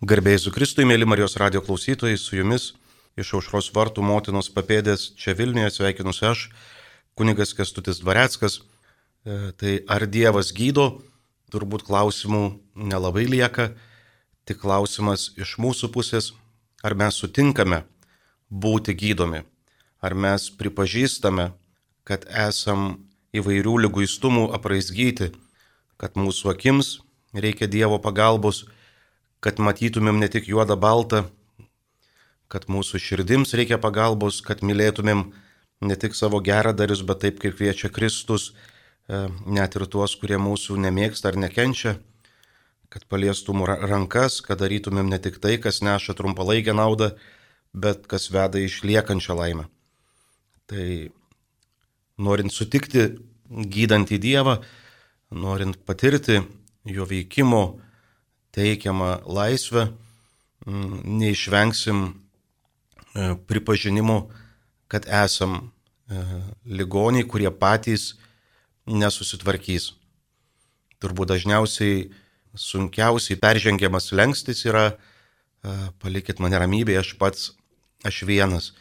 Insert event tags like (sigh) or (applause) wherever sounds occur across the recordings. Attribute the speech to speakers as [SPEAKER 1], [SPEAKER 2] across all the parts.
[SPEAKER 1] Garbėjai su Kristui, mėly Marijos radio klausytojai, su jumis iš aušros vartų motinos papėdės čia Vilniuje sveikinusi aš, kunigas Kestutis Dvareckas. E, tai ar Dievas gydo, turbūt klausimų nelabai lieka, tik klausimas iš mūsų pusės, ar mes sutinkame būti gydomi, ar mes pripažįstame, kad esam įvairių lyguistumų apraizgyti, kad mūsų akims reikia Dievo pagalbos, kad matytumėm ne tik juodą baltą, kad mūsų širdims reikia pagalbos, kad mylėtumėm ne tik savo geradarius, bet taip kaip kviečia Kristus, e, net ir tuos, kurie mūsų nemėgsta ar nekenčia, kad paliestum rankas, kad darytumėm ne tik tai, kas neša trumpalaikę naudą, bet kas veda išliekančią laimę. Tai norint sutikti gydantį Dievą, norint patirti jo veikimo, teikiamą laisvę, mm, neišvengsim e, pripažinimo, kad esam e, ligoniai, kurie patys nesusitvarkys. Turbūt dažniausiai sunkiausiai peržengiamas lengstis yra e, palikit mane ramybėje, aš pats, aš vienas,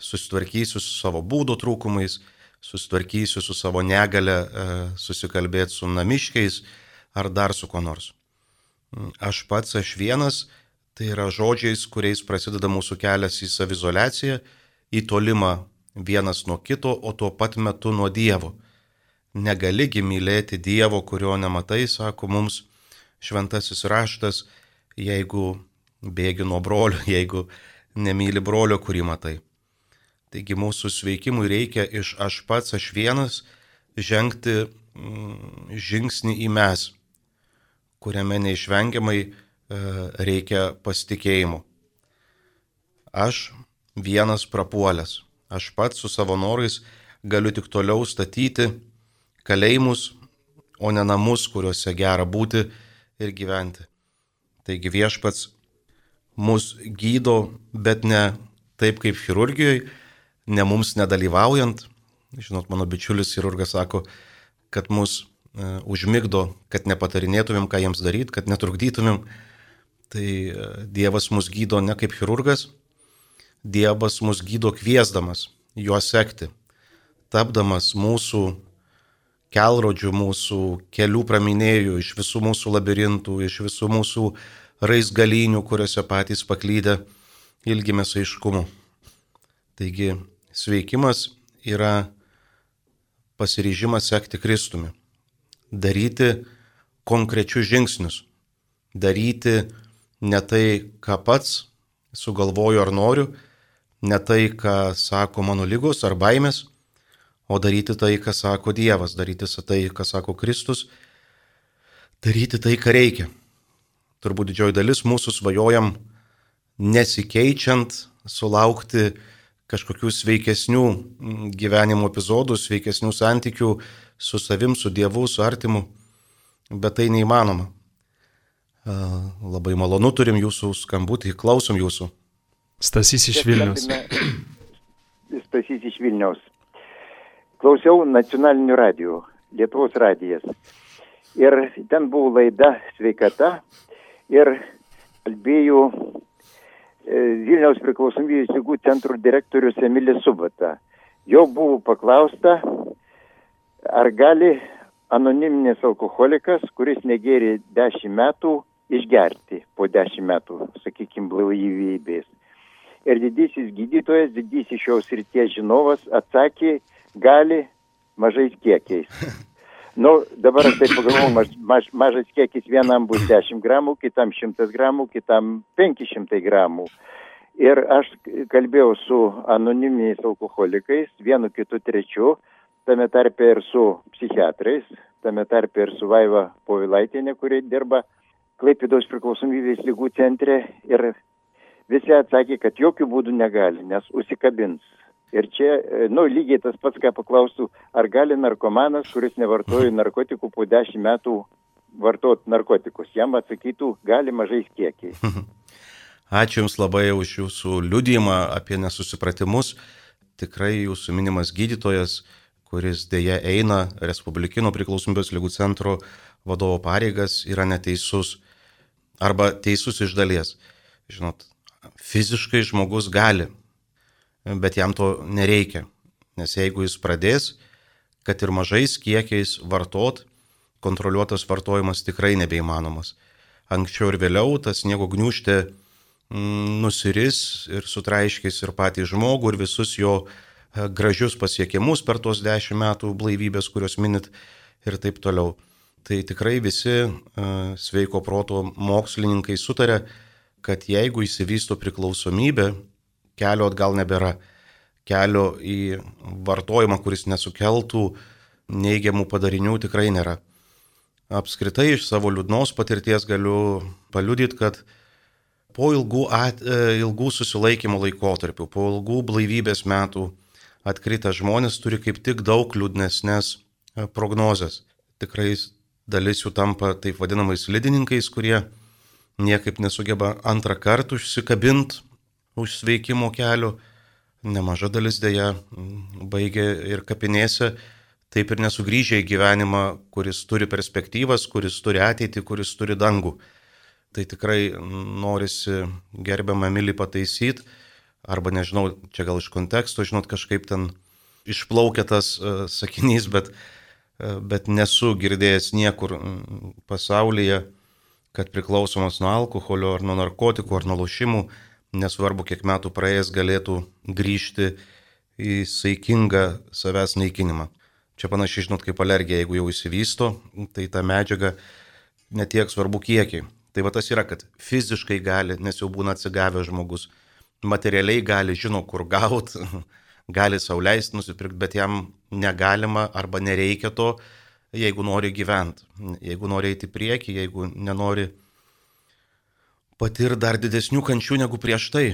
[SPEAKER 1] susitvarkysiu su savo būdo trūkumais, susitvarkysiu su savo negale, susikalbėti su namiškiais ar dar su kuo nors. Aš pats, aš vienas, tai yra žodžiais, kuriais prasideda mūsų kelias į savizolaciją, į tolimą vienas nuo kito, o tuo pat metu nuo Dievo. Negaligi mylėti Dievo, kurio nematai, sako mums šventasis raštas, jeigu bėgi nuo brolio, (laughs) jeigu nemyli brolio, kurį matai. Taigi mūsų sveikimui reikia iš aš pats, aš vienas žengti mm, žingsnį į mes kuriame neišvengiamai e, reikia pasitikėjimo. Aš vienas prapuolęs, aš pats su savo norais galiu tik toliau statyti kalėjimus, o ne namus, kuriuose gera būti ir gyventi. Taigi viešpats mus gydo, bet ne taip kaip chirurgijoje, ne mums nedalyvaujant. Žinot, mano bičiulis chirurgas sako, kad mus E, užmigdo, kad nepatarinėtumėm, ką jiems daryti, kad netrukdytumėm. Tai e, Dievas mus gydo ne kaip chirurgas, Dievas mus gydo kviesdamas juo sekti, tapdamas mūsų kelrodžių, mūsų kelių praminėjų, iš visų mūsų labirintų, iš visų mūsų raizgalinių, kuriuose patys paklydę ilgimės aiškumu. Taigi sveikimas yra pasiryžimas sekti Kristumi daryti konkrečius žingsnius, daryti ne tai, ką pats sugalvoju ar noriu, ne tai, ką sako mano lygos ar baimės, o daryti tai, ką sako Dievas, daryti tai, ką sako Kristus, daryti tai, ką reikia. Turbūt didžioji dalis mūsų svajojam nesikeičiant, sulaukti kažkokių sveikesnių gyvenimo epizodų, sveikesnių santykių, su savim, su Dievu, su artimu, bet tai neįmanoma. Labai malonu turim jūsų skambutį, klausom jūsų.
[SPEAKER 2] Stasys iš Vilnius.
[SPEAKER 3] Stasys iš Vilniaus. Klausiau nacionalinių radijų, Lietuvos radijas. Ir ten buvo laida sveikata ir kalbėjau e, Vilniaus priklausomybės lygų centro direktorius Emilis Subata. Jo buvo paklausta, ar gali anoniminis alkoholikas, kuris negėrė 10 metų, išgerti po 10 metų, sakykime, blaivybės. Ir didysis gydytojas, didysis šios ryties žinovas atsakė, gali mažais kiekiais. (laughs) Nu, dabar aš taip pagalvoju, maž, maž, mažas kiekis vienam bus 10 gramų, kitam 100 gramų, kitam 500 gramų. Ir aš kalbėjau su anoniminiais alkoholikais, vienu, kitu, trečiu, tame tarpe ir su psichiatrais, tame tarpe ir su Vaiva Povilaitinė, kuri dirba Klaipidos priklausomybės lygų centre ir visi atsakė, kad jokių būdų negali, nes užsikabins. Ir čia, e, nu, lygiai tas pats, ką paklaustų, ar gali narkomanas, kuris nevartoja narkotikų po dešimt metų vartot narkotikus. Jam atsakytų, gali mažais kiekiais. (laughs)
[SPEAKER 1] Ačiū Jums labai už Jūsų liudymą apie nesusipratimus. Tikrai Jūsų minimas gydytojas kuris dėja eina Respublikino priklausomybės lygų centro vadovo pareigas, yra neteisus. arba teisus iš dalies. Žinot, fiziškai žmogus gali, bet jam to nereikia. Nes jeigu jis pradės, kad ir mažais kiekiais vartot, kontroliuotas vartojimas tikrai nebeįmanomas. Anksčiau ir vėliau tas sniego gniužtė mm, nusiris ir sutraiškės ir patį žmogų ir visus jo gražius pasiekimus per tuos dešimt metų blaivybės, kurios minit ir taip toliau. Tai tikrai visi e, sveiko proto mokslininkai sutarė, kad jeigu įsivysto priklausomybė, kelio atgal nebėra. Kelio į vartojimą, kuris nesukeltų neigiamų padarinių, tikrai nėra. Apskritai iš savo liūdnos patirties galiu paliudyti, kad po ilgų, at, e, ilgų susilaikymo laikotarpių, po ilgų blaivybės metų atkritę žmonės turi kaip tik daug liūdnesnės e, prognozes. Tikrai dalis jų tampa taip vadinamais lydininkais, kurie niekaip nesugeba antrą kartą užsikabinti už sveikimo kelio. Nemaža dalis dėja baigė ir kapinėse taip ir nesugrįžę į gyvenimą, kuris turi perspektyvas, kuris turi ateitį, kuris turi dangų. Tai tikrai norisi gerbiamą mylį pataisyti, arba nežinau, čia gal iš konteksto, žinot, kažkaip ten išplaukia tas uh, sakinys, bet, uh, bet nesu girdėjęs niekur pasaulyje, kad priklausomas nuo alkoholio ar nuo narkotikų ar nuo lošimų, nesvarbu kiek metų praėjęs, galėtų grįžti į saikingą savęs naikinimą. Čia panašiai, žinot, kaip alergija, jeigu jau įsivysto, tai ta medžiaga netiek svarbu kiekiai. Tai va tas yra, kad fiziškai gali, nes jau būna atsigavęs žmogus, materialiai gali, žino, kur gaut, (laughs) gali sauliaisti nusipirkti, bet jam negalima arba nereikia to, jeigu nori gyventi, jeigu nori eiti prieki, jeigu nenori patirti dar didesnių kančių negu prieš tai.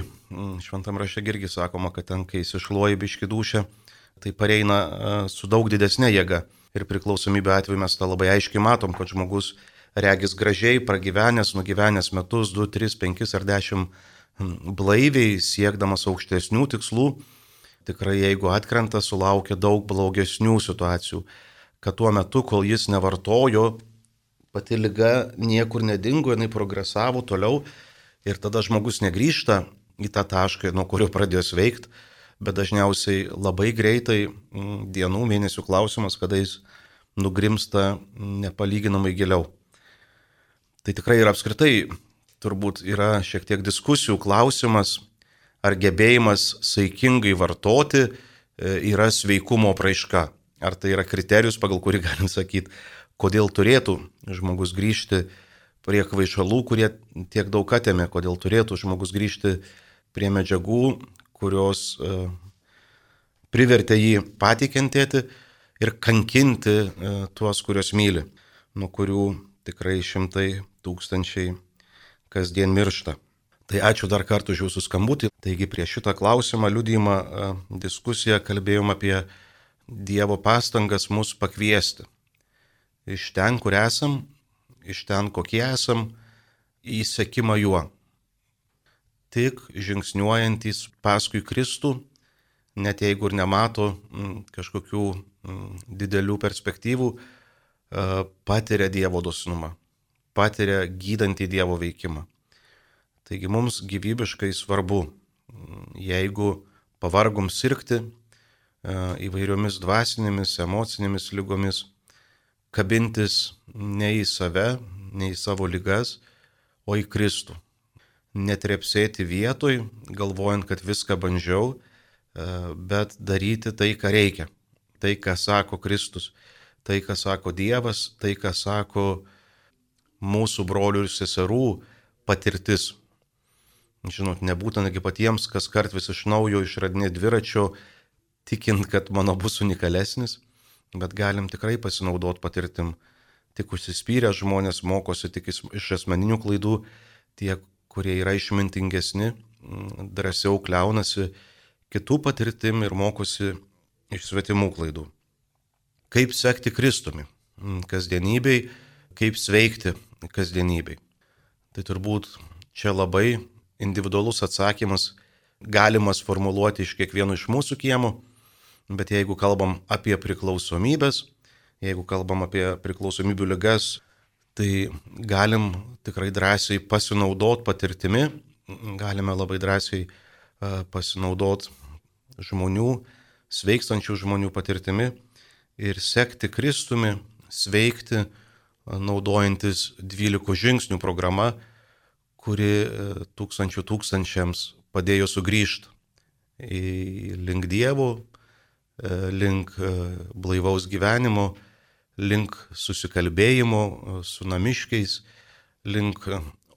[SPEAKER 1] Šventam rašte irgi sakoma, kad ten, kai įsišluoji biški dušę, tai pareina e, su daug didesnė jėga. Ir priklausomybė atveju mes tą labai aiškiai matom, kad žmogus regis gražiai, pragyvenęs, nugyvenęs metus, 2, 3, 5 ar 10 blaiviai, siekdamas aukštesnių tikslų, tikrai jeigu atkrenta, sulaukia daug blogesnių situacijų. Kad tuo metu, kol jis nevartojo, pati lyga niekur nedingo, jinai progresavo toliau ir tada žmogus negrįžta į tą tašką, nuo kurio pradėjo veikti bet dažniausiai labai greitai mm, dienų, mėnesių klausimas, kada jis nugrimsta nepalyginamai giliau. Tai tikrai ir apskritai turbūt yra šiek tiek diskusijų klausimas, ar gebėjimas saikingai vartoti e, yra sveikumo praiška. Ar tai yra kriterijus, pagal kurį (laughs) galim sakyti, kodėl turėtų žmogus grįžti prie kvaišalų, kurie tiek daug atėmė, kodėl turėtų žmogus grįžti prie medžiagų, kurios e, privertė jį patį kentėti ir kankinti e, tuos, kuriuos myli, nuo kurių tikrai šimtai tūkstančiai kasdien miršta. Tai ačiū dar kartą už jūsų skambutį. Taigi prie šitą klausimą, liudymą, e, diskusiją kalbėjom apie Dievo pastangas mus pakviesti. Iš ten, kur esam, iš ten, kokie esam, į sekimą juo tik žingsniuojantys paskui Kristų, net jeigu ir nemato mm, kažkokių mm, didelių perspektyvų, e, patiria Dievo dosnumą, patiria gydantį Dievo veikimą. Taigi mums gyvybiškai svarbu, mm, jeigu pavargom sirgti e, įvairiomis dvasinėmis, emocinėmis lygomis, kabintis ne į save, ne į savo lygas, o į Kristų netrepsėti vietoj, galvojant, kad viską bandžiau, e, bet daryti tai, ką reikia. Tai, ką sako Kristus, tai, ką sako Dievas, tai, ką sako mūsų brolių ir seserų patirtis. Žinot, nebūtinagi patiems, kas kart vis iš naujo išradinė dviračio, tikint, kad mano bus unikalesnis, bet galim tikrai pasinaudoti patirtim. Tik užsispyrę žmonės mokosi tik iš asmeninių klaidų, tiek kurie yra išmintingesni, mm, drąsiau kliaunasi kitų patirtim ir mokosi iš svetimų klaidų. Kaip sekti Kristumi mm, kasdienybei, kaip sveikti kasdienybei. Tai turbūt čia labai individualus atsakymas galimas formuluoti iš kiekvieno iš mūsų kiemų, bet jeigu kalbam apie priklausomybės, jeigu kalbam apie priklausomybių ligas, Tai galim tikrai drąsiai pasinaudot patirtimi, galime labai drąsiai pasinaudot žmonių, sveikstančių žmonių patirtimi ir sekti Kristumi, sveikti, naudojantis 12 žingsnių programa, kuri e, tūkstančių tūkstančiams padėjo sugrįžti link Dievo, e, link e, blaivaus gyvenimo, link susikalbėjimo su namiškiais, link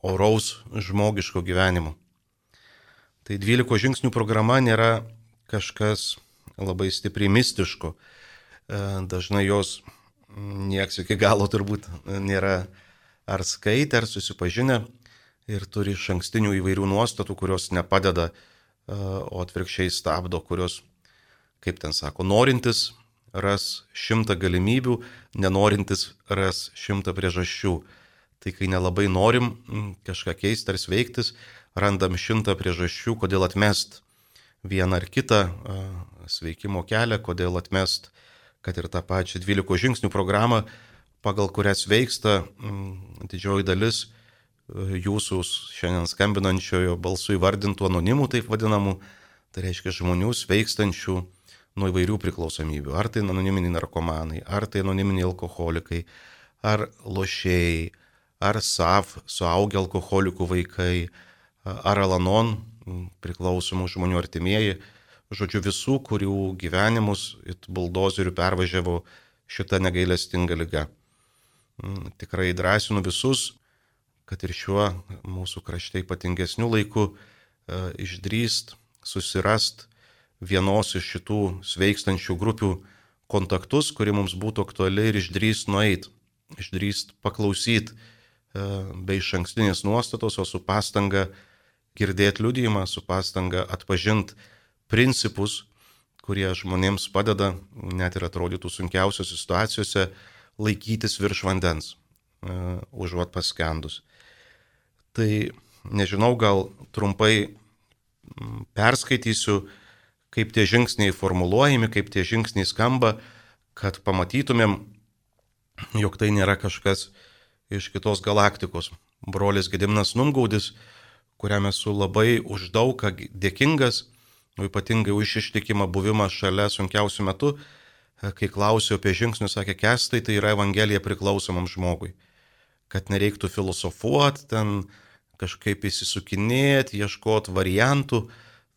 [SPEAKER 1] oraus žmogiško gyvenimo. Tai 12 žingsnių programa nėra kažkas labai stipriai mistiško. Dažnai jos nieks iki galo turbūt nėra ar skaitę, ar susipažinę ir turi iš ankstinių įvairių nuostatų, kurios nepadeda, o atvirkščiai stabdo, kurios, kaip ten sako, norintis ras šimtą galimybių, nenorintis ras šimtą priežasčių. Tai kai nelabai norim kažką keisti ar sveiktis, randam šimtą priežasčių, kodėl atmest vieną ar kitą sveikimo kelią, kodėl atmest kad ir tą pačią 12 žingsnių programą, pagal kurią sveiksta mm, didžioji dalis e, jūsų šiandien skambinančiojo balsų įvardintų anonimų, taip vadinamų, tai reiškia žmonių sveikstančių nuo įvairių priklausomybių. Ar tai anoniminiai narkomanai, ar tai anoniminiai alkoholikai, ar lošėjai, ar SAF, suaugę alkoholikų vaikai, ar Alanon priklausomų žmonių artimieji žodžiu, visų, kurių gyvenimus buldozerių pervažiavo šitą negailestingą lygą. Mm, tikrai drąsinu visus, kad ir šiuo mūsų krašte ypatingesnių laikų e, išdrįst, susirast vienos iš šitų sveikstančių grupių kontaktus, kuri mums būtų aktuali ir išdrįst nueit, išdrįst paklausyt e, be iš ankstinės nuostatos, o su pastanga girdėti liudijimą, su pastanga atpažinti principus, kurie žmonėms padeda, net ir atrodytų sunkiausiose situacijose, laikytis virš vandens, uh, užuot paskendus. Tai nežinau, gal trumpai perskaitysiu, kaip tie žingsniai formuluojami, kaip tie žingsniai skamba, kad pamatytumėm, jog tai nėra kažkas iš kitos galaktikos. Brolis Gediminas Numgaudis, kuriam esu labai už daugą dėkingas, ypatingai už ištikimą buvimą šalia sunkiausių metų, e, kai klausiau apie žingsnius, sakė, kestai tai yra Evangelija priklausomam žmogui. Kad nereiktų filosofuoti, ten kažkaip įsisukinėti, ieškoti variantų,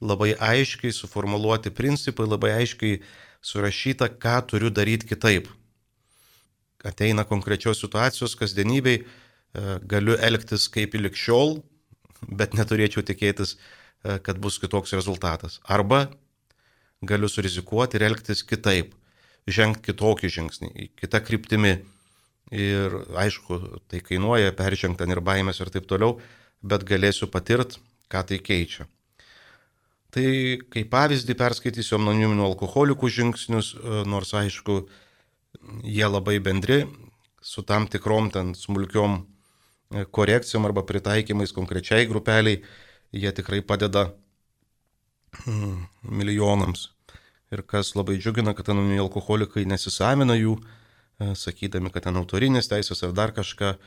[SPEAKER 1] labai aiškiai suformuoluoti principai, labai aiškiai surašyta, ką turiu daryti kitaip. Ateina konkrečios situacijos kasdienybei, galiu elgtis kaip ir likščiol, bet neturėčiau tikėtis kad bus kitoks rezultatas. Arba galiu surizikuoti ir elgtis kitaip, žengti kitokį žingsnį, kitą kryptimį. Ir aišku, tai kainuoja peržengti ten ir baimės ir taip toliau, bet galėsiu patirt, ką tai keičia. Tai kaip pavyzdį perskaitysiu anoniminių alkoholikų žingsnius, e, nors aišku, jie labai bendri, su tam tikrom ten smulkiom e, korekcijom arba pritaikymais konkrečiai grupeliai jie tikrai padeda hmm, milijonams. Ir kas labai džiugina, kad anoniminiai alkoholikai nesisavina jų, e, sakydami, kad ten autorinės teisės ar dar kažką,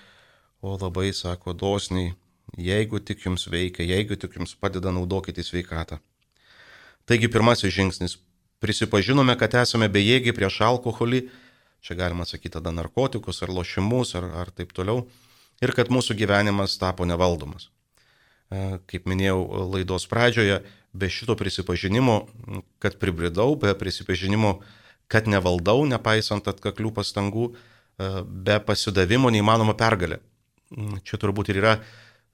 [SPEAKER 1] o labai sako dosniai, jeigu tik jums veikia, jeigu tik jums padeda, naudokite sveikatą. Taigi pirmasis žingsnis. Prisipažinome, kad esame bejėgiai prieš alkoholį, čia galima sakyti tada narkotikus ar lošimus ar, ar taip toliau, ir kad mūsų gyvenimas tapo nevaldomas. E, kaip minėjau laidos pradžioje, be šito prisipažinimo, kad pribridau, be prisipažinimo, kad nevaldau, nepaisant atkaklių pastangų, e, be pasidavimo neįmanoma pergalė. Mm, čia turbūt ir yra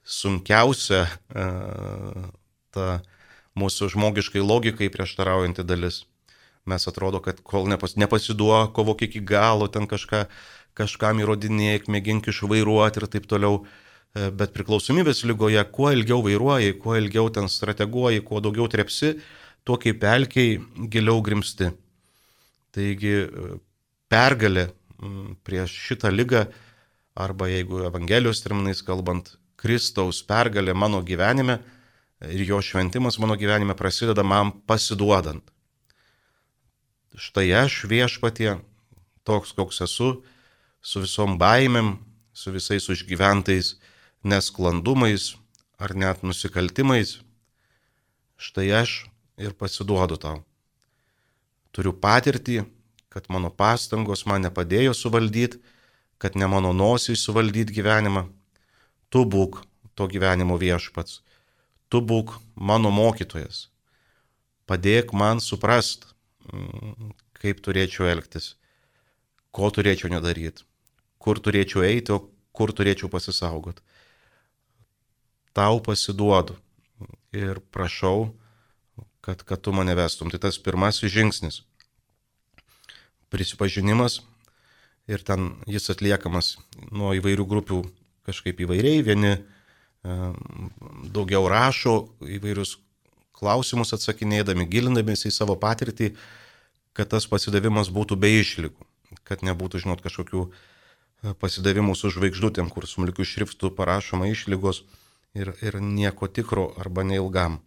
[SPEAKER 1] sunkiausia e, ta mūsų žmogiškai logikai prieštaraujanti dalis. Mes atrodo, kad kol nepas, nepasiduok, kovok iki galo, ten kažką, kažkam įrodinėk, mėgink išvairuoti ir taip toliau. E, bet priklausomybės lygoje, kuo ilgiau vairuoji, kuo ilgiau ten strateguoji, kuo daugiau trepsi, tuo kaip pelkiai giliau grimsti. Taigi e, pergalė prieš šitą lygą, arba jeigu Evangelijos terminais kalbant, Kristaus pergalė mano gyvenime ir jo šventimas mano gyvenime prasideda man pasiduodant. Štai aš viešpatie, toks koks esu, su visom baimėm, su visais užgyventais nesklandumais ar net nusikaltimais, štai aš ir pasiduodu tau. Turiu patirtį, kad mano pastangos man nepadėjo suvaldyti, kad ne mano nosiai suvaldyti gyvenimą. Tu būk to gyvenimo viešpats. Tu būk mano mokytojas. Padėk man suprast, mm, kaip turėčiau elgtis, ko turėčiau nedaryti, kur turėčiau eiti, o kur turėčiau pasisaugoti. Tau pasiduodu ir prašau, kad, kad tu mane vestum. Tai tas pirmasis žingsnis. Prisipažinimas ir ten jis atliekamas nuo įvairių grupių kažkaip įvairiai. Vieni daugiau rašo įvairius klausimus atsakinėdami, gilindamėsi į savo patirtį, kad tas pasidavimas būtų be išlygų, kad nebūtų, žinot, kažkokių e, pasidavimų su žvaigždutėm, kur smulkių šriftų parašoma išlygos ir, ir nieko tikro arba neilgam.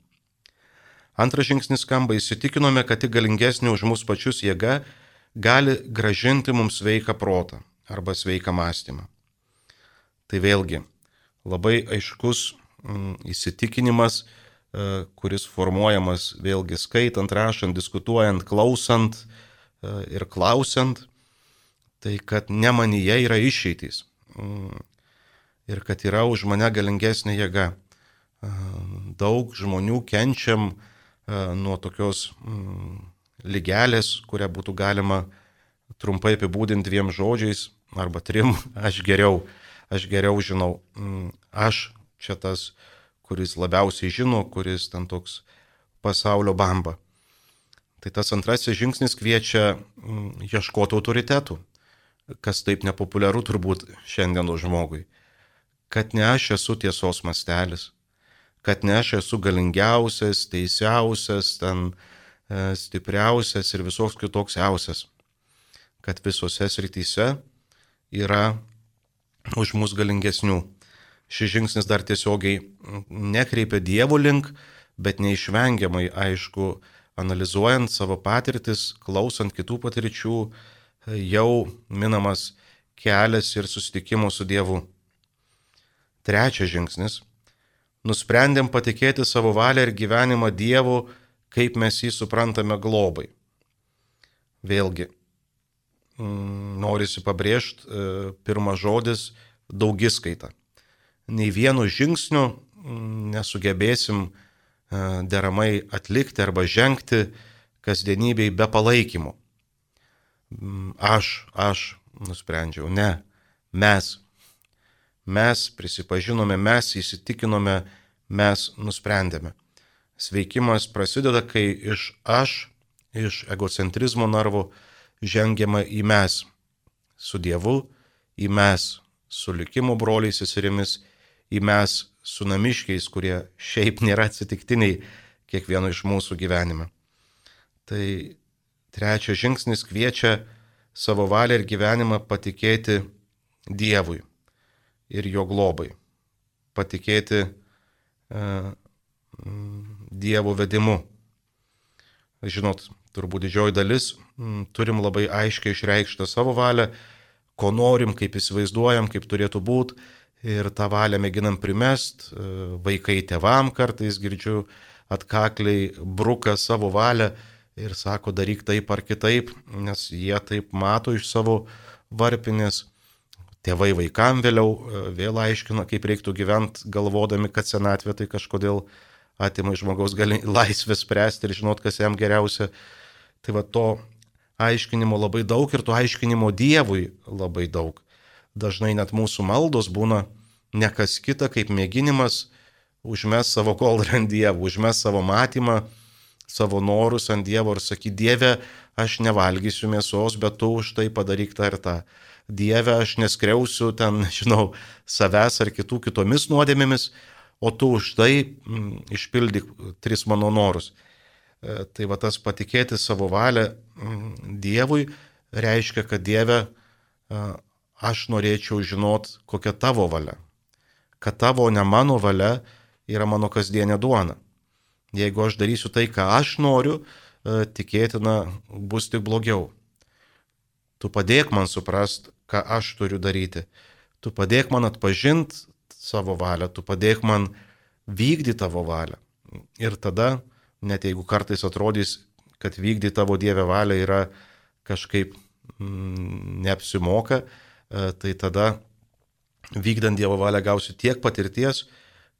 [SPEAKER 1] Antras žingsnis skamba, įsitikinome, kad tik galingesnė už mus pačius jėga gali gražinti mums sveiką protą arba sveiką mąstymą. Tai vėlgi labai aiškus mm, įsitikinimas, e, kuris formuojamas vėlgi skaitant, rašant, diskutuojant, klausant e, ir klausiant, tai kad ne manyje yra išeitys mm, ir kad yra už mane galingesnė jėga. Daug žmonių kenčiam nuo tokios mm, lygelės, kurią būtų galima trumpai apibūdinti dviem žodžiais arba trim, (laughs) aš geriau, aš geriau žinau, mm, aš čia tas, kuris labiausiai žino, kuris ten toks pasaulio bamba. Tai tas antrasis žingsnis kviečia mm, ieškoti autoritetų, kas taip nepopuliaru turbūt šiandienos žmogui. Kad ne aš esu tiesos mastelis, kad ne aš esu galingiausias, teisiausias, ten e, stipriausias ir visoks kitoksiausias. Kad visose srityse yra už mus galingesnių. Šis žingsnis dar tiesiogiai nekreipia Dievo link, bet neišvengiamai, aišku, analizuojant savo patirtis, klausant kitų patirčių, jau minamas kelias ir susitikimo su Dievu. Trečias žingsnis nusprendėm patikėti savo valią ir gyvenimą Dievu, kaip mes jį suprantame globai. Vėlgi, mm, norisi pabrėžti, e, pirmas žodis - daugiskaita. Nei vienu žingsniu mm, nesugebėsim e, deramai atlikti arba žengti kasdienybei be palaikymo. Mm, aš, aš nusprendžiau, ne, mes mes prisipažinome, mes įsitikinome, mes nusprendėme. Sveikimas prasideda, kai iš aš, iš egocentrizmo narvo žengiama į mes su Dievu, į mes su likimo broliais seserimis, į mes su namiškiais, kurie šiaip nėra atsitiktiniai kiekvieno iš mūsų gyvenime. Tai trečias žingsnis kviečia savo valią ir gyvenimą patikėti Dievui ir jo globai. Patikėti e, Dievo vedimu. Žinot, turbūt didžioji dalis m, turim labai aiškiai išreikštą savo valią, ko norim, kaip įsivaizduojam, kaip turėtų būti. Ir tą valią mėginam primest, e, vaikai tevam kartais girdžiu atkakliai bruka savo valią ir sako daryk taip ar kitaip, nes jie taip mato iš savo varpinės tėvai vaikam vėliau e, vėl aiškino, kaip reiktų gyventi, galvodami, kad senatvė tai kažkodėl atima iš žmogaus gali (laughs) laisvę spręsti ir žinot, kas jam geriausia. Tai va to aiškinimo labai daug ir to aiškinimo Dievui labai daug. Dažnai net mūsų maldos būna ne kas kita, kaip mėginimas užmes savo kolrą ant Dievo, užmes savo matymą, savo norus ant Dievo ir sakyti, Dieve, aš nevalgysiu mėsos, bet tu už tai padaryk tą ir tą. Dieve, aš neskriausiu ten, (laughs) žinau, savęs ar kitų kitomis nuodėmėmis, o tu už tai m, mm, išpildyk tris mano norus. E, tai va tas patikėti savo valią mm, Dievui reiškia, kad Dieve, e, aš norėčiau žinot, kokia tavo valia. Kad tavo, ne mano valia, yra mano kasdienė duona. Jeigu aš darysiu tai, ką aš noriu, e, tikėtina bus tik blogiau. Tu padėk man suprast, ką aš turiu daryti.
[SPEAKER 4] tu padėk man atpažinti savo valią, tu padėk man vykdyti tavo valią. Ir tada, net jeigu kartais atrodys, kad vykdyti tavo Dievę valią yra kažkaip mm, neapsimoka, e, tai tada vykdant Dievo valią gausi tiek patirties,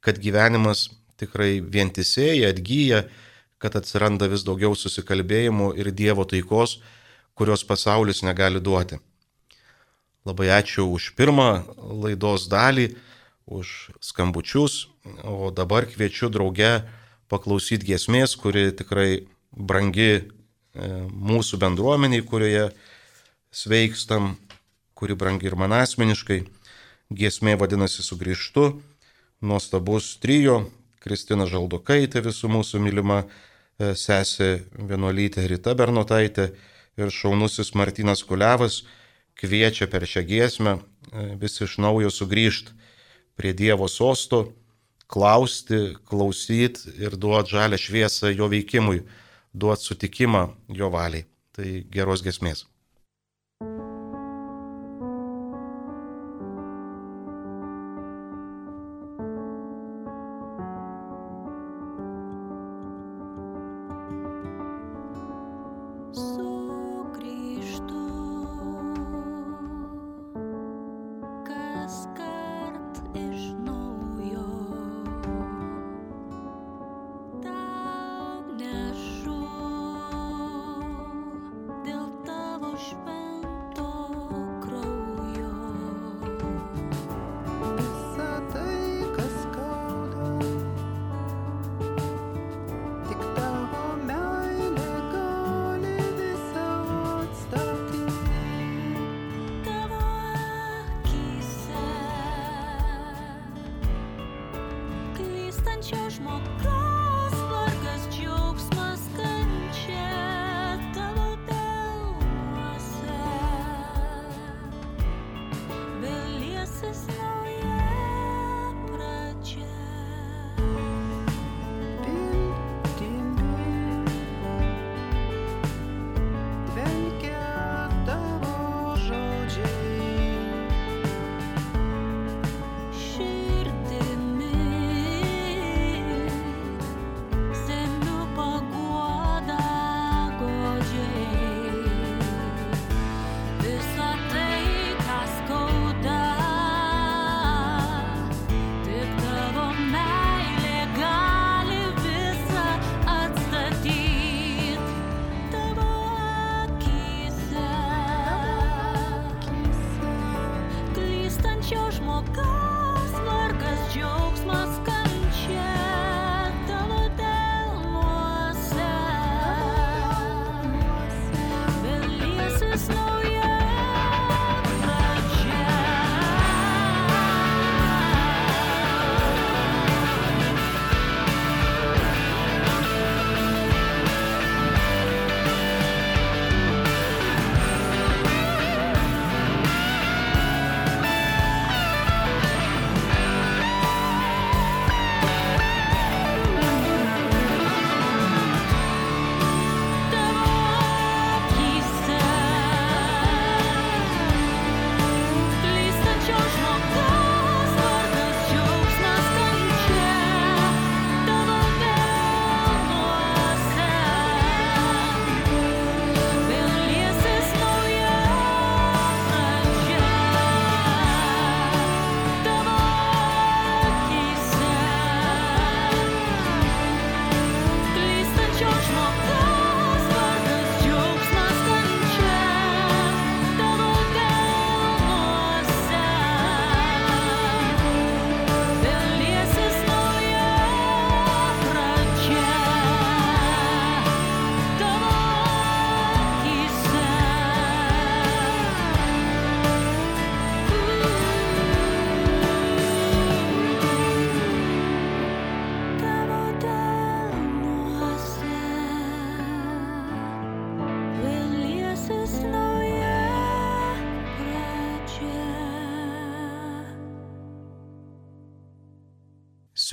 [SPEAKER 4] kad gyvenimas tikrai vientisėja, atgyja, kad atsiranda vis daugiau susikalbėjimų ir Dievo taikos, kurios pasaulis negali duoti. Labai ačiū už pirmą laidos dalį, už skambučius, o dabar kviečiu drauge paklausyti giesmės, kuri tikrai brangi e, mūsų bendruomeniai, kurioje sveikstam, kuri brangi ir man asmeniškai. Giesmė vadinasi Sugrįžtu, nuostabus trijo, Kristina Žaldokaitė, visų mūsų mylima e, sesė vienuolytė Rita Bernotaitė ir šaunusis Martinas Kuliavas kviečia per šią giesmę e, vis iš naujo sugrįžti prie Dievo sosto, klausti, klausyti ir duoti žalę šviesą jo veikimui, duoti sutikimą jo valiai. Tai geros gesmės.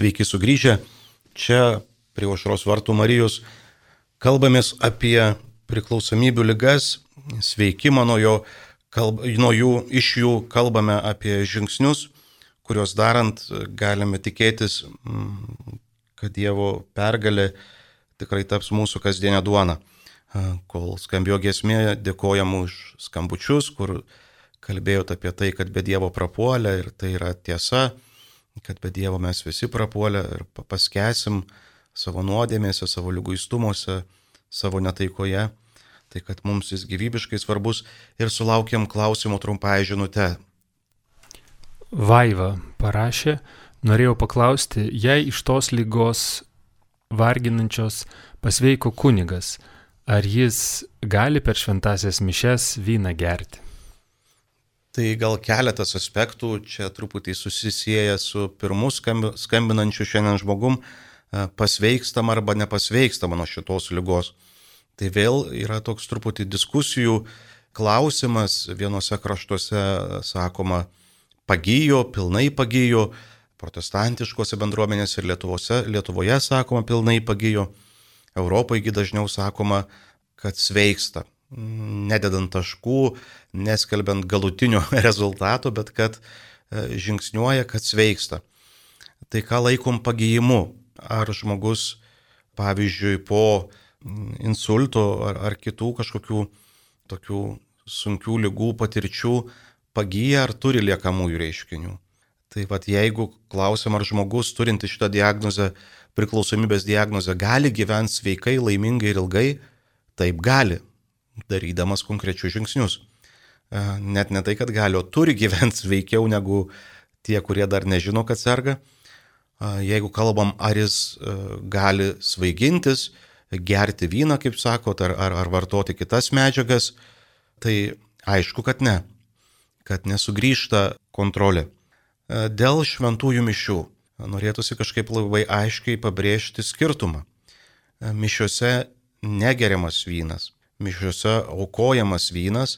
[SPEAKER 4] Sveiki sugrįžę. Čia prie Ošros vartų Marijos kalbamės apie priklausomybių ligas, sveikimą nuo jo,
[SPEAKER 1] kalb, nuo jų, iš jų kalbame apie žingsnius, kuriuos darant galime tikėtis, mm, kad Dievo pergalė tikrai taps mūsų kasdienę duoną. Kol skambėjo giesmė, dėkojam už skambučius, kur kalbėjot apie tai, kad be Dievo prapuolė ir tai yra tiesa, kad be Dievo mes visi prapuolė ir paskesim savo nuodėmėse, savo lyguistumuose, savo netaikoje. Tai kad mums jis gyvybiškai svarbus ir sulaukiam klausimų trumpai žinutę.
[SPEAKER 2] Vaiva parašė, norėjau paklausti, jei iš tos lygos varginančios pasveiko kunigas, ar jis gali per šventasias mišes vyną gerti?
[SPEAKER 1] Tai gal keletas aspektų čia truputį susisieja su pirmu skambinančiu šiandien žmogum, e, pasveikstam arba nepasveikstam nuo šitos lygos. Tai vėl yra toks truputį diskusijų klausimas, vienose kraštuose sakoma pagyjo, pilnai pagyjo, protestantiškose bendruomenėse ir Lietuvose, Lietuvoje sakoma pilnai pagyjo, Europoje dažniau sakoma, kad sveiksta nededant taškų, neskelbiant galutinio (laughs) rezultato, bet kad e, žingsniuoja, kad sveiksta. Tai ką laikom pagyjimu? Ar žmogus, pavyzdžiui, po insulto ar, ar kitų kažkokių tokių sunkių lygų patirčių pagyja ar turi liekamųjų reiškinių? Tai vad jeigu klausim, ar žmogus turinti šitą diagnozę, priklausomybės diagnozę, gali gyventi sveikai, laimingai ir ilgai, taip gali darydamas konkrečius žingsnius. E, net ne tai, kad gali, o turi gyventi sveikiau negu tie, kurie dar nežino, kad serga. E, jeigu kalbam, ar jis e, gali svaigintis, gerti vyną, kaip sakot, ar, ar, ar vartoti kitas medžiagas, tai aišku, kad ne, kad nesugrįžta kontrolė. Dėl šventųjų mišių norėtųsi kažkaip labai aiškiai pabrėžti skirtumą. Mišiuose negeriamas vynas mišiuose aukojamas vynas,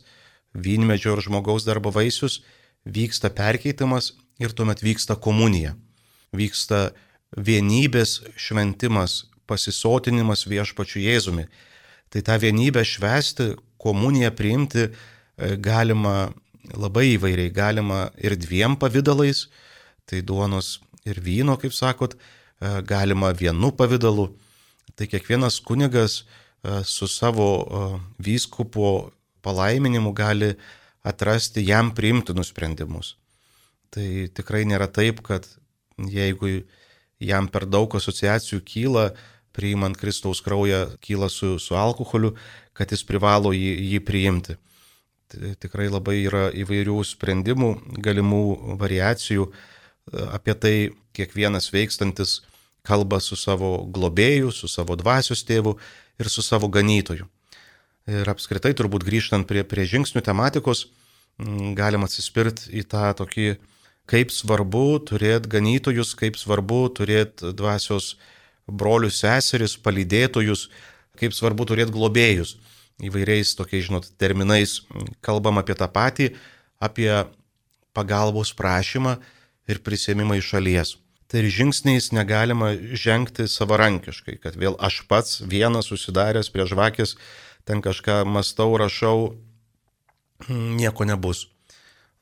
[SPEAKER 1] vynmedžio ir žmogaus darbo vaisius, vyksta perkeitimas ir tuomet vyksta komunija. Vyksta vienybės šventimas, pasisotinimas viešpačiu Jėzumi. Tai tą vienybę švesti, komuniją priimti e, galima labai įvairiai, galima ir dviem pavydalais, tai duonos ir vyno, kaip sakot, e, galima vienu pavydalu. Tai kiekvienas kunigas su savo e, vyskupo palaiminimu gali atrasti jam priimtinus sprendimus. Tai tikrai nėra taip, kad jeigu jam per daug asociacijų kyla, priimant Kristaus kraują, kyla su, su alkoholiu, kad jis privalo jį, jį priimti. Tai tikrai labai yra įvairių sprendimų, galimų variacijų. E, apie tai kiekvienas veikstantis kalba su savo globėju, su savo dvasios tėvu ir su savo ganytoju. Ir apskritai, turbūt grįžtant prie, prie žingsnių tematikos, galim atsispirti į tą tokį, kaip svarbu turėti ganytojus, kaip svarbu turėti dvasios brolius, seseris, palydėtojus, kaip svarbu turėti globėjus. Įvairiais tokiais, žinot, terminais kalbam apie tą patį, apie pagalbos prašymą ir prisėmimą iš šalies tai ir žingsniais negalima žengti savarankiškai, kad vėl aš pats vienas susidaręs prie žvakės, ten kažką mastau, rašau, nieko nebus.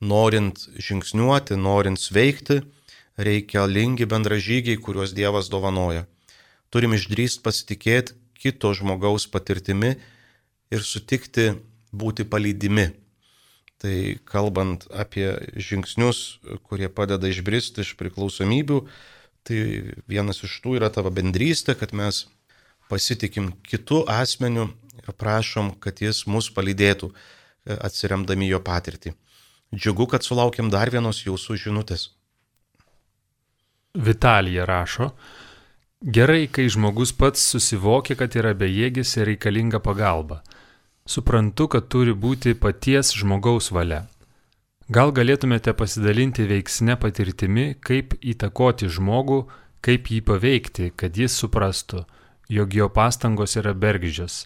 [SPEAKER 1] Norint žingsniuoti, norint sveikti, reikalingi bendražygiai, kuriuos Dievas dovanoja. Turim išdrįst pasitikėti kito žmogaus patirtimi ir sutikti būti palydimi. Tai kalbant apie žingsnius, kurie padeda išbristi iš priklausomybių, tai vienas iš tų yra tavo bendrystė, kad mes pasitikim kitų asmenių ir prašom, kad jis mus palydėtų, e, atsiremdami jo patirtį. Džiugu, kad sulaukėm dar vienos jūsų žinutės.
[SPEAKER 2] Vitalija rašo, gerai, kai žmogus pats susivokia, kad yra bejėgis ir reikalinga pagalba suprantu, kad turi būti paties žmogaus valia. Gal galėtumėte pasidalinti veiksne patirtimi, kaip įtakoti žmogų, kaip jį paveikti, kad jis suprastų, jog jo pastangos yra bergždžios,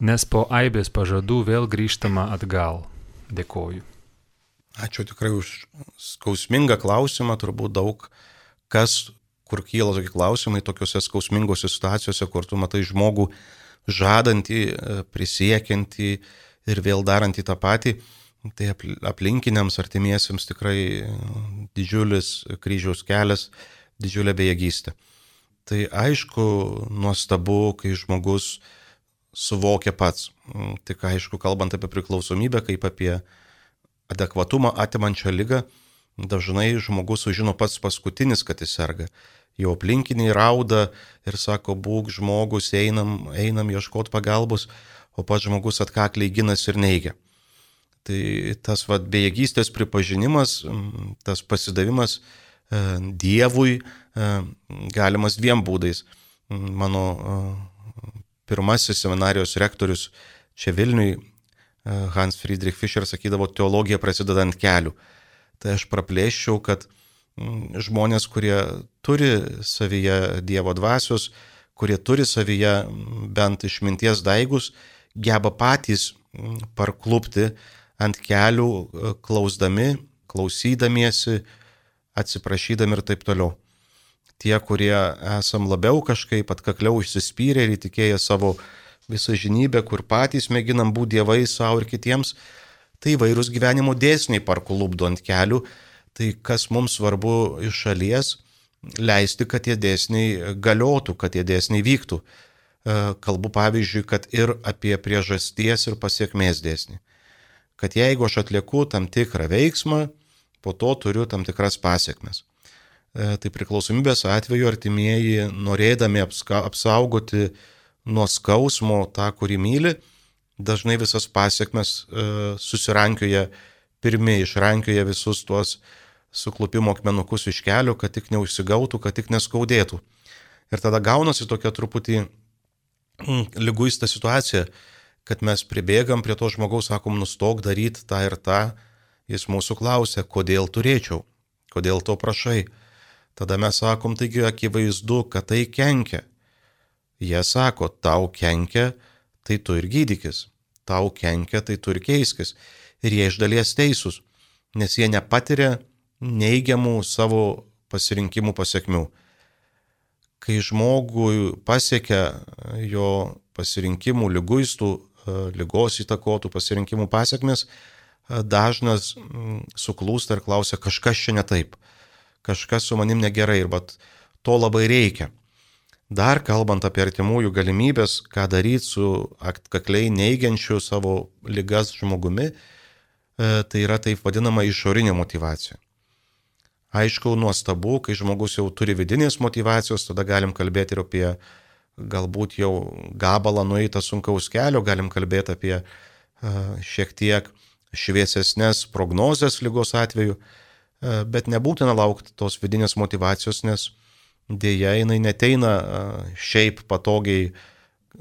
[SPEAKER 2] nes po aibės pažadų vėl grįžtama atgal. Dėkoju.
[SPEAKER 1] Ačiū tikrai už skausmingą klausimą, turbūt daug kas, kur kyla tokie klausimai, tokiuose skausmingose situacijose, kur tu matai žmogų žadantį, e, prisiekiantį ir vėl darantį tą patį, tai aplinkiniams artimiesiems tikrai didžiulis kryžiaus kelias, didžiulė bejėgystė. Tai aišku, nuostabu, kai žmogus suvokia pats. Tik aišku, kalbant apie priklausomybę, kaip apie adekvatumą atimančią lygą, dažnai žmogus sužino pats paskutinis, kad jis serga. Jo aplinkiniai rauda ir sako, būk žmogus, einam, einam ieškoti pagalbos, o pats žmogus atkakliai ginas ir neigia. Tai tas vad bejėgystės pripažinimas, tas pasidavimas e, Dievui e, galimas dviem būdais. Mano e, pirmasis seminarijos rektorius čia Vilniui, Hans Friedrich Fischer, sakydavo, teologija prasideda ant kelių. Tai aš praplėščiau, kad žmonės, kurie turi savyje Dievo dvasios, kurie turi savyje bent išminties daigus, geba patys parklupti ant kelių, e, klausdami, klausydamiesi, atsiprašydami ir taip toliau. Tie, kurie esam labiau kažkaip atkakliau išsispyrę ir įtikėję savo visą žinybę, kur patys mėginam būti dievai savo ir kitiems, tai vairūs gyvenimo dėsniai parkulubdo ant kelių, tai kas mums svarbu iš šalies, leisti, kad tie dėsniai galiotų, kad tie dėsniai vyktų. E, kalbu pavyzdžiui, kad ir apie priežasties ir pasiekmės dėsnį kad jeigu aš atlieku tam tikrą veiksmą, po to turiu tam tikras pasiekmes. E, tai priklausomybės atveju artimieji, norėdami apsaugoti nuo skausmo tą, kurį myli, dažnai visas pasiekmes e, susirankioja pirmie, išrankioja visus tuos suklupimo akmenukus iš kelių, kad tik neužsigautų, kad tik neskaudėtų. Ir tada gaunasi tokia truputį mm, lyguista situacija, kad mes pribėgam prie to žmogaus, sakom, nustok daryti tą ir tą, jis mūsų klausia, kodėl turėčiau, kodėl to prašai. Tada mes sakom, taigi akivaizdu, kad tai kenkia. Jie sako, tau kenkia, tai tu ir gydykis, tau kenkia, tai tu ir keiskis. Ir jie iš dalies teisūs, nes jie nepatiria neigiamų savo pasirinkimų pasiekmių. Kai žmogui pasiekia jo pasirinkimų lyguistų E, lygos įtakotų pasirinkimų pasiekmes, e, dažnas suklūsta ir klausia, kažkas čia ne taip, kažkas su manim negerai ir bet to labai reikia. Dar kalbant apie artimųjų galimybės, ką daryti su atkakliai neigiančiu savo lygas žmogumi, e, tai yra taip vadinama išorinė motivacija. Aišku, nuostabu, kai žmogus jau turi vidinės motivacijos, tada galim kalbėti ir apie galbūt jau gabalą nueitą sunkaus kelio, galim kalbėti apie šiek tiek šviesesnės prognozes lygos atveju, bet nebūtina laukti tos vidinės motivacijos, nes dėja jinai neteina šiaip patogiai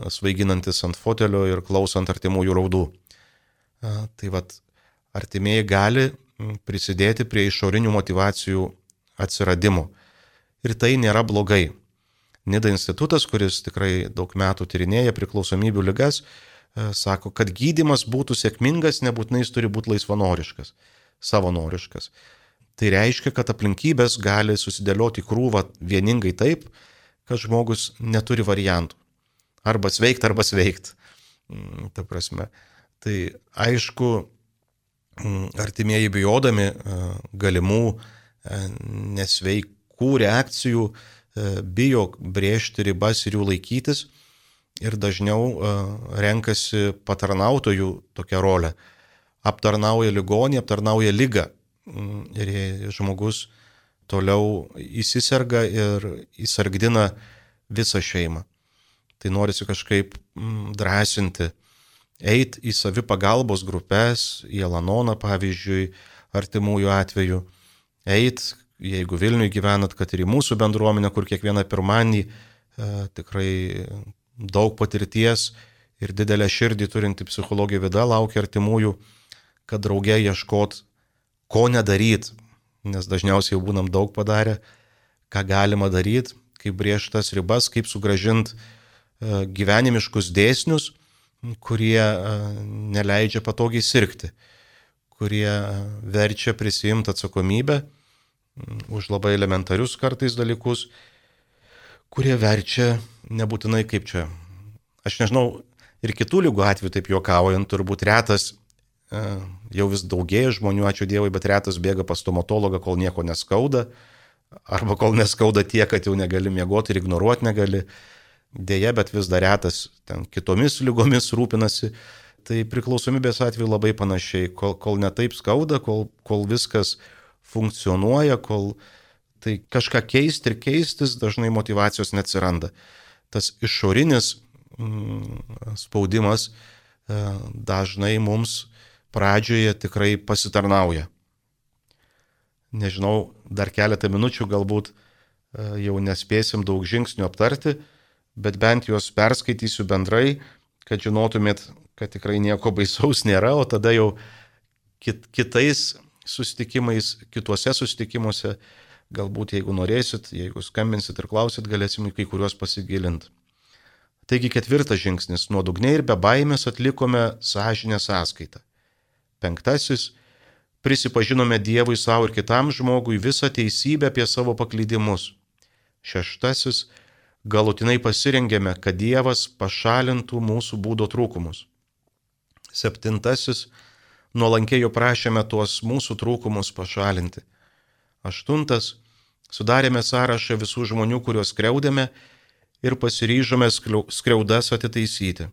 [SPEAKER 1] svaiginantis ant fotelio ir klausant artimųjų raudų. Tai vad, artimieji gali prisidėti prie išorinių motivacijų atsiradimo. Ir tai nėra blogai. Nida institutas, kuris tikrai daug metų tyrinėja priklausomybių lygas, e, sako, kad gydimas būtų sėkmingas, nebūtinai jis turi būti laisvanoriškas, savanoriškas. Tai reiškia, kad aplinkybės gali susidėlioti krūvą vieningai taip, kad žmogus neturi variantų. Arba sveikti, arba sveikti. Ta prasme. Tai aišku, artimieji bijodami e, galimų e, nesveikų reakcijų E, bijo brėžti ribas ir jų laikytis ir dažniau renkasi patarnautojų tokią rolę. Aptarnauja ligonį, aptarnauja lygą mm, ir žmogus toliau įsisarga ir įsargdina visą šeimą. Tai norisi kažkaip mm, drąsinti, eiti į savipagalbos grupės, į Alanoną pavyzdžiui, artimųjų atveju, eiti jeigu Vilniui gyvenat, kad ir į mūsų bendruomenę, kur kiekvieną pirmąjį e, tikrai daug patirties ir didelę širdį turinti psichologija vida laukia artimųjų, kad drauge ieškot, ko nedaryt, nes dažniausiai jau būnam daug padarę, ką galima daryti, kaip briežtas ribas, kaip sugražinti e, gyvenimiškus dėsnius, kurie e, neleidžia patogiai sirgti, kurie verčia prisimti atsakomybę už labai elementarius kartais dalykus, kurie verčia nebūtinai kaip čia. Aš nežinau, ir kitų lygų atveju taip juokaujant, turbūt retas jau vis daugėja žmonių, ačiū Dievui, bet retas bėga pas stomatologą, kol nieko neskauda, arba kol neskauda tiek, kad jau negali miegoti ir ignoruoti negali. Deja, bet vis dar retas ten kitomis lygomis rūpinasi. Tai priklausomybės atveju labai panašiai, kol, kol netaip skauda, kol, kol viskas funkcionuoja, kol tai kažką keisti ir keistis, dažnai motivacijos neatsiranda. Tas išorinis mm, spaudimas e, dažnai mums pradžioje tikrai pasitarnauja. Nežinau, dar keletą minučių galbūt e, jau nespėsim daug žingsnių aptarti, bet bent juos perskaitysiu bendrai, kad žinotumėt, kad tikrai nieko baisaus nėra, o tada jau kit, kitais susitikimais, kituose susitikimuose, galbūt jeigu norėsit, jeigu skambinsit ir klausit, galėsim į kai kuriuos pasigilinti. Taigi ketvirtas žingsnis - nuodugniai ir be baimės atlikome sąžinę sąskaitą. Penktasis - prisipažinome Dievui savo ir kitam žmogui visą teisybę apie savo paklydimus. Šeštasis - galutinai pasirengėme, kad Dievas pašalintų mūsų būdo trūkumus. Septintasis - nuolankiai jo prašėme tuos mūsų trūkumus pašalinti. Aštuntas - sudarėme sąrašą visų žmonių, kuriuos skriaudėme ir pasiryžome skriaudas atitaisyti.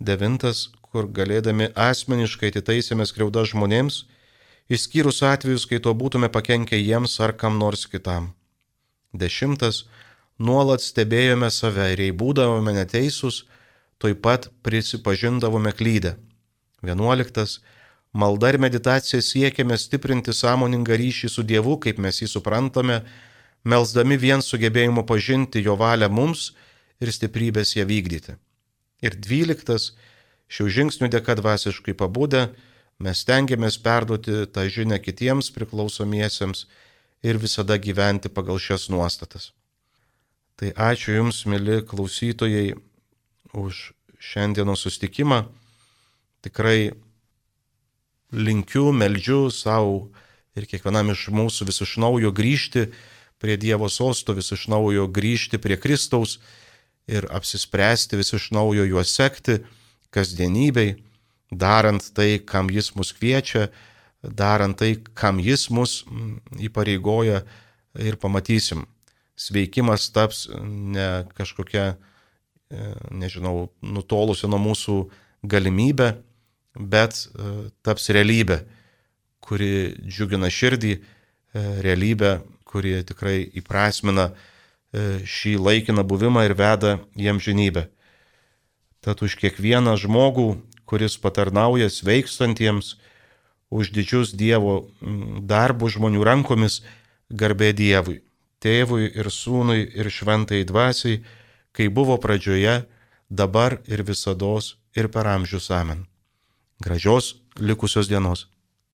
[SPEAKER 1] Devintas kur galėdami asmeniškai atitaisėme skriaudą žmonėms, išskyrus atvejus, kai to būtume pakenkę jiems ar kam nors kitam. Dešimtas, nuolat stebėjome save ir jei būdavome neteisūs, toj pat prisipažindavome klydę. Vienuoliktas, malda ir meditacija siekiame stiprinti sąmoningą ryšį su Dievu, kaip mes jį suprantame, melsdami vien sugebėjimu pažinti jo valią mums ir stiprybės ją vykdyti. Ir dvyliktas, Šių žingsnių dėka dvasiškai pabūdę, mes stengiamės perduoti tą žinią kitiems priklausomiesiems ir visada gyventi pagal šias nuostatas. Tai ačiū Jums, mėly klausytojai, už šiandienos sustikimą. Tikrai linkiu, meldžiu savo ir kiekvienam iš mūsų vis iš naujo grįžti prie Dievo sosto, vis iš naujo grįžti prie Kristaus ir apsispręsti vis iš naujo juos sekti kasdienybei, darant tai, kam jis mus kviečia, darant tai, kam jis mus mm, įpareigoja ir pamatysim. Sveikimas taps ne kažkokia, e, nežinau, nutolusi nuo mūsų galimybė, bet e, taps realybė, kuri džiugina širdį, e, realybė, kuri tikrai įprasmina šį laikiną buvimą ir veda jiem žinybę. Tad už kiekvieną žmogų, kuris patarnauja sveikstantiems, už didžius Dievo darbus žmonių rankomis, garbė Dievui, tėvui ir sūnui ir šventai dvasiai, kai buvo pradžioje, dabar ir visada ir per amžius amen. Gražios likusios dienos.